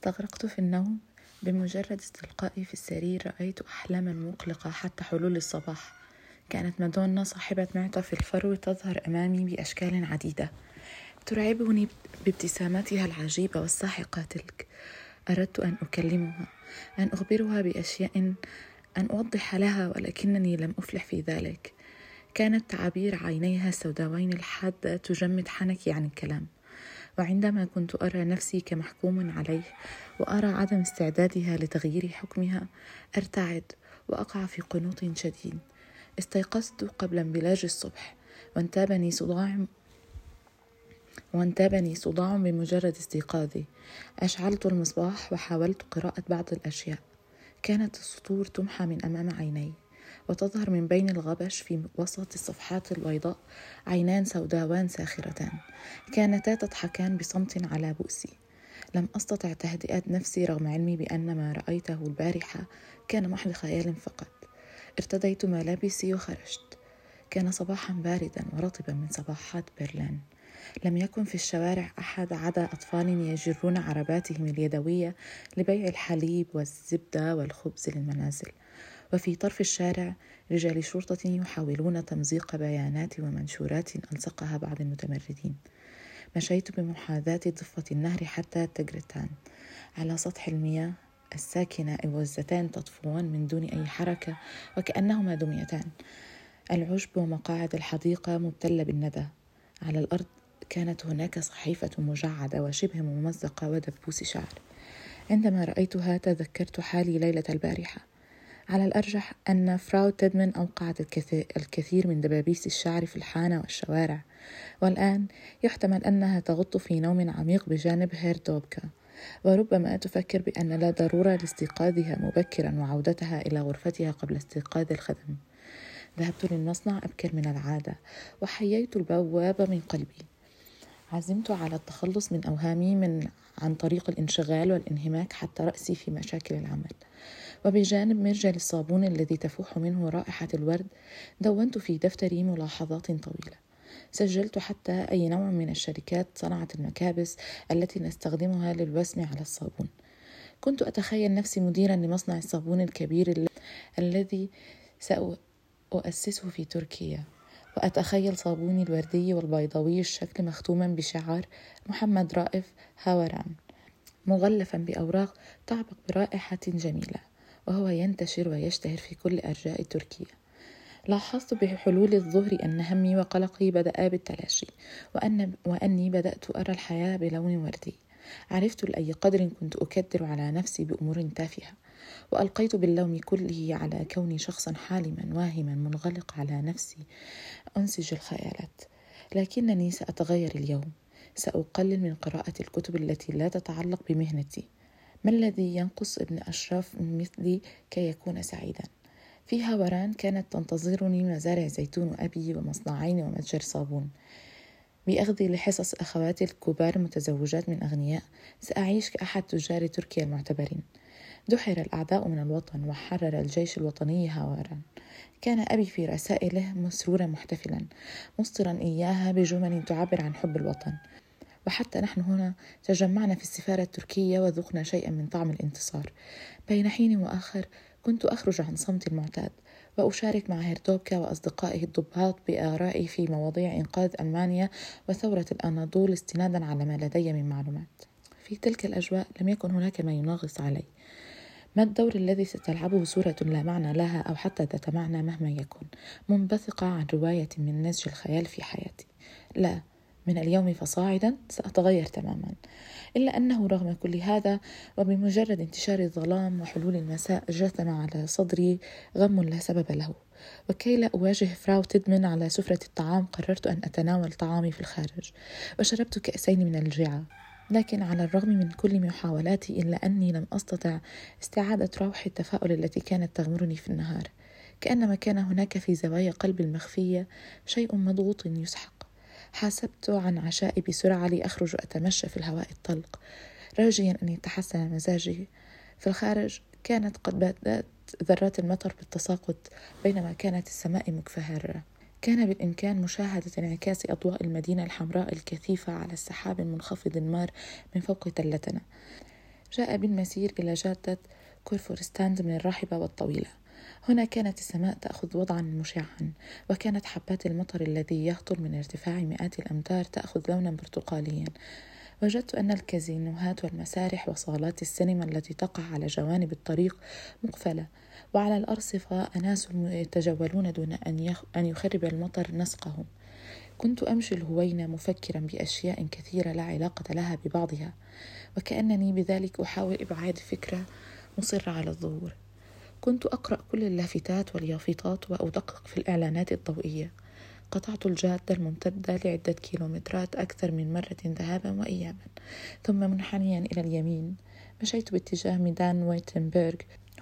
استغرقت في النوم بمجرد استلقائي في السرير. رأيت أحلاما مقلقة حتى حلول الصباح. كانت مادونا صاحبة معطف الفرو تظهر أمامي بأشكال عديدة ترعبني بابتسامتها العجيبة والساحقة تلك. أردت أن أكلمها أن أخبرها بأشياء أن أوضح لها ولكنني لم أفلح في ذلك. كانت تعابير عينيها السوداوين الحادة تجمد حنكي عن الكلام. وعندما كنت أرى نفسي كمحكوم عليه وأرى عدم استعدادها لتغيير حكمها أرتعد وأقع في قنوط شديد. استيقظت قبل انبلاج الصبح وانتابني صداع وانتابني صداع بمجرد استيقاظي. أشعلت المصباح وحاولت قراءة بعض الأشياء. كانت السطور تمحى من أمام عيني. وتظهر من بين الغبش في وسط الصفحات البيضاء عينان سوداوان ساخرتان كانتا تضحكان بصمت على بؤسي. لم أستطع تهدئه نفسي رغم علمي بأن ما رأيته البارحة كان محض خيال فقط. ارتديت ملابسي وخرجت. كان صباحا باردا ورطبا من صباحات برلين لم يكن في الشوارع أحد عدا اطفال يجرون عرباتهم اليدوية لبيع الحليب والزبدة والخبز للمنازل. وفي طرف الشارع رجال شرطة يحاولون تمزيق بيانات ومنشورات ألصقها بعض المتمردين. مشيت بمحاذاة ضفة النهر حتى تجرتان. على سطح المياه الساكنة أوزتان تطفوان من دون أي حركة وكأنهما دميتان. العشب ومقاعد الحديقة مبتلة بالندى. على الأرض كانت هناك صحيفة مجعدة وشبه ممزقة ودبوس شعر. عندما رأيتها تذكرت حالي ليلة البارحة. على الأرجح أن فراو تيدمن أوقعت الكثير من دبابيس الشعر في الحانة والشوارع. والآن يحتمل أنها تغط في نوم عميق بجانب هيردوبكا. وربما تفكر بأن لا ضرورة لاستيقاظها مبكرا وعودتها إلى غرفتها قبل استيقاظ الخدم. ذهبت للمصنع أبكر من العادة وحييت البوابة من قلبي. عزمت على التخلص من أوهامي من عن طريق الانشغال والانهماك حتى رأسي في مشاكل العمل. وبجانب مرجل الصابون الذي تفوح منه رائحة الورد دونت في دفتري ملاحظات طويلة. سجلت حتى أي نوع من الشركات صنعت المكابس التي نستخدمها للوسم على الصابون. كنت أتخيل نفسي مديرا لمصنع الصابون الكبير الذي سأؤسسه في تركيا. وأتخيل صابوني الوردي والبيضاوي الشكل مختوما بشعار محمد رائف هاوران مغلفا بأوراق تعبق برائحة جميلة. وهو ينتشر ويشتهر في كل أرجاء تركيا. لاحظت بحلول الظهر أن همي وقلقي بدأ بالتلاشي وأن وأني بدأت أرى الحياة بلون وردي. عرفت لأي قدر كنت أكدر على نفسي بأمور تافهة وألقيت باللوم كله على كوني شخصا حالما واهما منغلق على نفسي أنسج الخيالات. لكنني سأتغير اليوم. سأقلل من قراءة الكتب التي لا تتعلق بمهنتي. ما الذي ينقص ابن أشراف مثلي كي يكون سعيدا؟ في هاوران كانت تنتظرني مزارع زيتون أبي ومصنعين ومتجر صابون. بأخذي لحصص أخواتي الكبار متزوجات من أغنياء سأعيش كأحد تجار تركيا المعتبرين. دحر الأعداء من الوطن وحرر الجيش الوطني هاوران. كان أبي في رسائله مسرورا محتفلا مسطرا إياها بجمل تعبر عن حب الوطن. وحتى نحن هنا تجمعنا في السفارة التركية وذقنا شيئا من طعم الانتصار. بين حين وآخر كنت أخرج عن صمتي المعتاد وأشارك مع هيرتوبكا وأصدقائه الضباط بآرائي في مواضيع إنقاذ ألمانيا وثورة الأناضول استنادا على ما لدي من معلومات. في تلك الأجواء لم يكن هناك ما يناغص علي. ما الدور الذي ستلعبه صورة لا معنى لها أو حتى ذات معنى مهما يكن منبثقة عن رواية من نسج الخيال في حياتي؟ لا من اليوم فصاعدا سأتغير تماما. إلا أنه رغم كل هذا وبمجرد انتشار الظلام وحلول المساء جثم على صدري غم لا سبب له. وكي لا أواجه فراو تدمن على سفرة الطعام قررت أن أتناول طعامي في الخارج وشربت كأسين من الجعة لكن على الرغم من كل محاولاتي إلا أني لم أستطع استعادة روح التفاؤل التي كانت تغمرني في النهار. كأنما كان هناك في زوايا قلبي المخفية شيء مضغوط يسحق. حاسبت عن عشائي بسرعة لأخرج أتمشى في الهواء الطلق. راجيا أن يتحسن مزاجي في الخارج كانت قد بدأت ذرات المطر بالتساقط بينما كانت السماء مكفهرة. كان بالإمكان مشاهدة انعكاس أضواء المدينة الحمراء الكثيفة على السحاب المنخفض المار من فوق تلتنا. جاء بالمسير إلى جادة كورفورستاند من الراحبة والطويلة. هنا كانت السماء تأخذ وضعا مشعا وكانت حبات المطر الذي يهطل من ارتفاع مئات الأمتار تأخذ لونا برتقاليا. وجدت أن الكازينوهات والمسارح وصالات السينما التي تقع على جوانب الطريق مقفلة وعلى الأرصفة أناس يتجولون دون أن يخرب المطر نسقهم. كنت أمشي الهوينة مفكرا بأشياء كثيرة لا علاقة لها ببعضها وكأنني بذلك أحاول إبعاد فكرة مصرة على الظهور. كنت أقرأ كل اللافتات واليافطات وأدقق في الإعلانات الضوئية. قطعت الجادة الممتدة لعدة كيلومترات أكثر من مرة ذهابا وإيابا. ثم منحنيا إلى اليمين. مشيت باتجاه ميدان ويتنبرغ.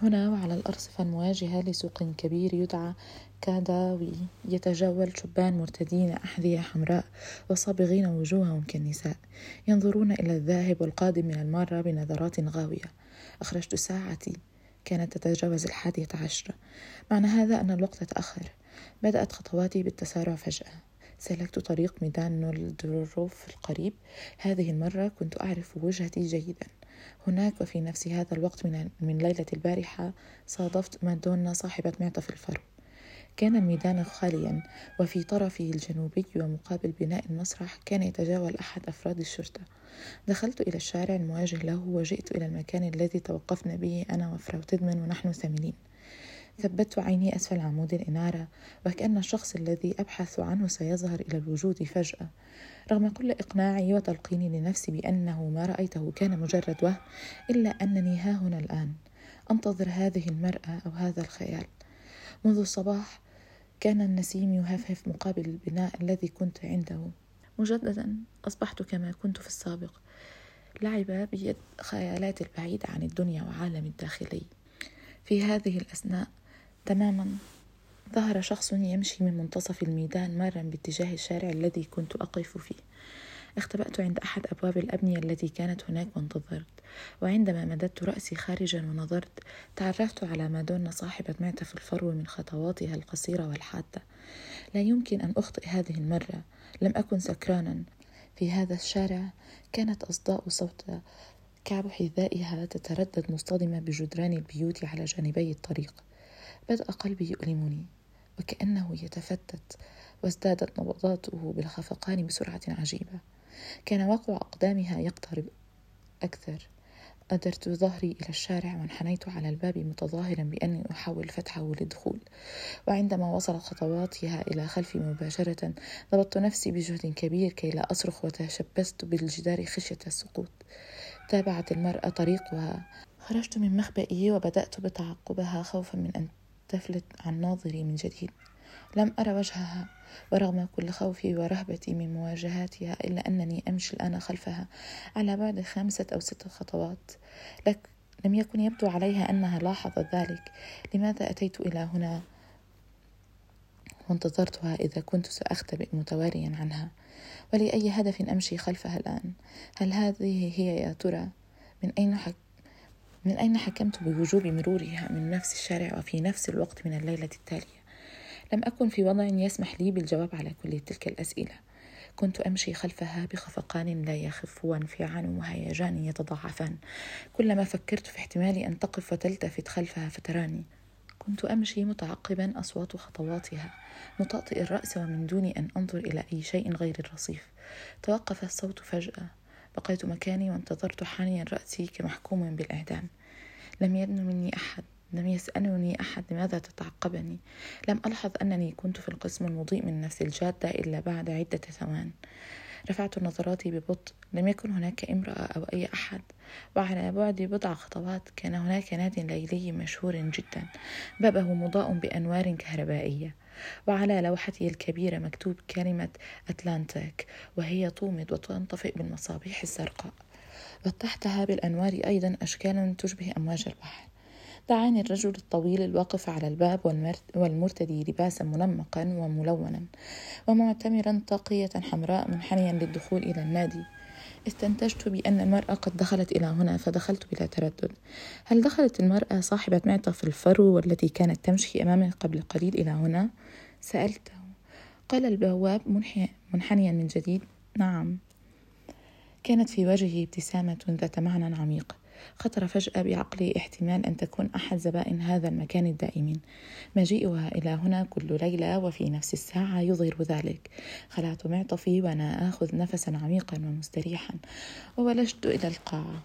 هنا وعلى الأرصفة المواجهة لسوق كبير يدعى كاداوي. يتجول شبان مرتدين أحذية حمراء وصابغين وجوههم كالنساء. ينظرون إلى الذاهب والقادم من المارة بنظرات غاوية. أخرجت ساعتي. كانت تتجاوز الحادية عشرة. معنى هذا أن الوقت تأخر. بدأت خطواتي بالتسارع فجأة. سلكت طريق ميدان نولدروف القريب. هذه المرة كنت أعرف وجهتي جيدا. هناك وفي نفس هذا الوقت من, ليلة البارحة. صادفت مادونا صاحبة معطف الفرو. كان الميدان خاليا وفي طرفه الجنوبي ومقابل بناء المسرح كان يتجول أحد أفراد الشرطة. دخلت إلى الشارع المواجه له وجئت إلى المكان الذي توقفنا به أنا وفراو تدمن ونحن ثمنين ثبت عيني أسفل عمود الإنارة وكأن الشخص الذي أبحث عنه سيظهر إلى الوجود فجأة. رغم كل إقناعي وتلقيني لنفسي بأنه ما رأيته كان مجرد وهم إلا أنني ها هنا الآن. أنتظر هذه المرأة أو هذا الخيال. منذ الصباح كان النسيم يهفهف مقابل البناء الذي كنت عنده. مجددا أصبحت كما كنت في السابق لعب بيد خيالات البعيدة عن الدنيا وعالم الداخلي. في هذه الأثناء تماما ظهر شخص يمشي من منتصف الميدان مارا باتجاه الشارع الذي كنت أقف فيه. اختبأت عند أحد أبواب الأبنية التي كانت هناك وانتظرت وعندما مددت رأسي خارجا ونظرت تعرفت على مادونا صاحبة معتف الفرو من خطواتها القصيرة والحادة. لا يمكن أن أخطئ هذه المرة لم أكن سكرانا. في هذا الشارع كانت أصداء صوت كعب حذائها تتردد مصطدمة بجدران البيوت على جانبي الطريق. بدأ قلبي يؤلمني وكأنه يتفتت وازدادت نبضاته بالخفقان بسرعة عجيبة. كان وقع أقدامها يقترب أكثر. أدرت ظهري إلى الشارع وانحنيت على الباب متظاهرا بأني أحاول فتحه للدخول. وعندما وصلت خطواتها إلى خلفي مباشرة ضبطت نفسي بجهد كبير كي لا أصرخ وتشبثت بالجدار خشية السقوط. تابعت المرأة طريقها. خرجت من مخبئي وبدأت بتعقبها خوفا من أن تفلت عن ناظري من جديد. لم أرى وجهها. ورغم كل خوفي ورهبتي من مواجهاتها إلا أنني أمشي الآن خلفها على بعد خمسة أو ستة خطوات. لك لم يكن يبدو عليها أنها لاحظت ذلك. لماذا أتيت إلى هنا؟ وانتظرتها إذا كنت سأختبئ متواريا عنها. ولأي هدف أمشي خلفها الآن؟ هل هذه هي يا ترى؟ من أين حك من أين حكمت بوجوب مرورها من نفس الشارع وفي نفس الوقت من الليلة التالية؟ لم أكن في وضع يسمح لي بالجواب على كل تلك الأسئلة. كنت أمشي خلفها بخفقان لا يخف وانفعال وهيجان يتضاعفان. كلما فكرت في احتمال أن تقف وتلتفت خلفها فتراني. كنت أمشي متعقبا أصوات خطواتها مطأطئ الرأس ومن دون أن أنظر إلى أي شيء غير الرصيف. توقف الصوت فجأة. بقيت مكاني وانتظرت حانيا رأسي كمحكوم بالإعدام. لم يدن مني أحد. لم يسألني أحد لماذا تتعقبني. لم ألحظ أنني كنت في القسم المضيء من نفس الجادة إلا بعد عدة ثوان. رفعت نظراتي ببطء. لم يكن هناك امرأة أو أي أحد. وعلى بعد بضع خطوات كان هناك ناد ليلي مشهور جدا. بابه مضاء بأنوار كهربائية. وعلى لوحته الكبيرة مكتوب كلمة أتلانتيك وهي تومض وتنطفئ بالمصابيح الزرقاء. وتحتها بالأنوار أيضا أشكال تشبه أمواج البحر. دعاني الرجل الطويل الواقف على الباب والمرتدي لباسا منمقا وملونا ومعتمرا طاقية حمراء منحنيا للدخول إلى النادي. استنتجت بأن المرأة قد دخلت إلى هنا فدخلت بلا تردد. هل دخلت المرأة صاحبة معطف الفرو والتي كانت تمشي أمامي قبل قليل إلى هنا؟ سألته. قال البواب منحنيا من جديد نعم. كانت في وجهه ابتسامة ذات معنى عميق. خطر فجأة بعقلي احتمال أن تكون أحد زبائن هذا المكان الدائمين. مجيئها إلى هنا كل ليلة وفي نفس الساعة يظهر ذلك. خلعت معطفي وأنا آخذ نفسا عميقا ومستريحا وولجت إلى القاعة.